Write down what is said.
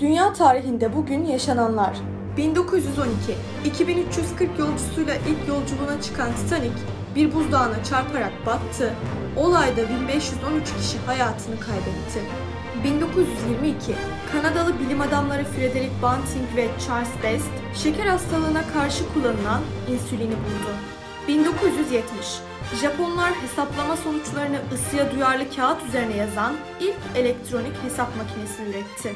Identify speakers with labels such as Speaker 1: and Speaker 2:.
Speaker 1: Dünya tarihinde bugün yaşananlar.
Speaker 2: 1912, 2340 yolcusuyla ilk yolculuğuna çıkan Titanic bir buzdağına çarparak battı. Olayda 1513 kişi hayatını kaybetti. 1922, Kanadalı bilim adamları Frederick Banting ve Charles Best, şeker hastalığına karşı kullanılan insülini buldu. 1970, Japonlar hesaplama sonuçlarını ısıya duyarlı kağıt üzerine yazan ilk elektronik hesap makinesini üretti.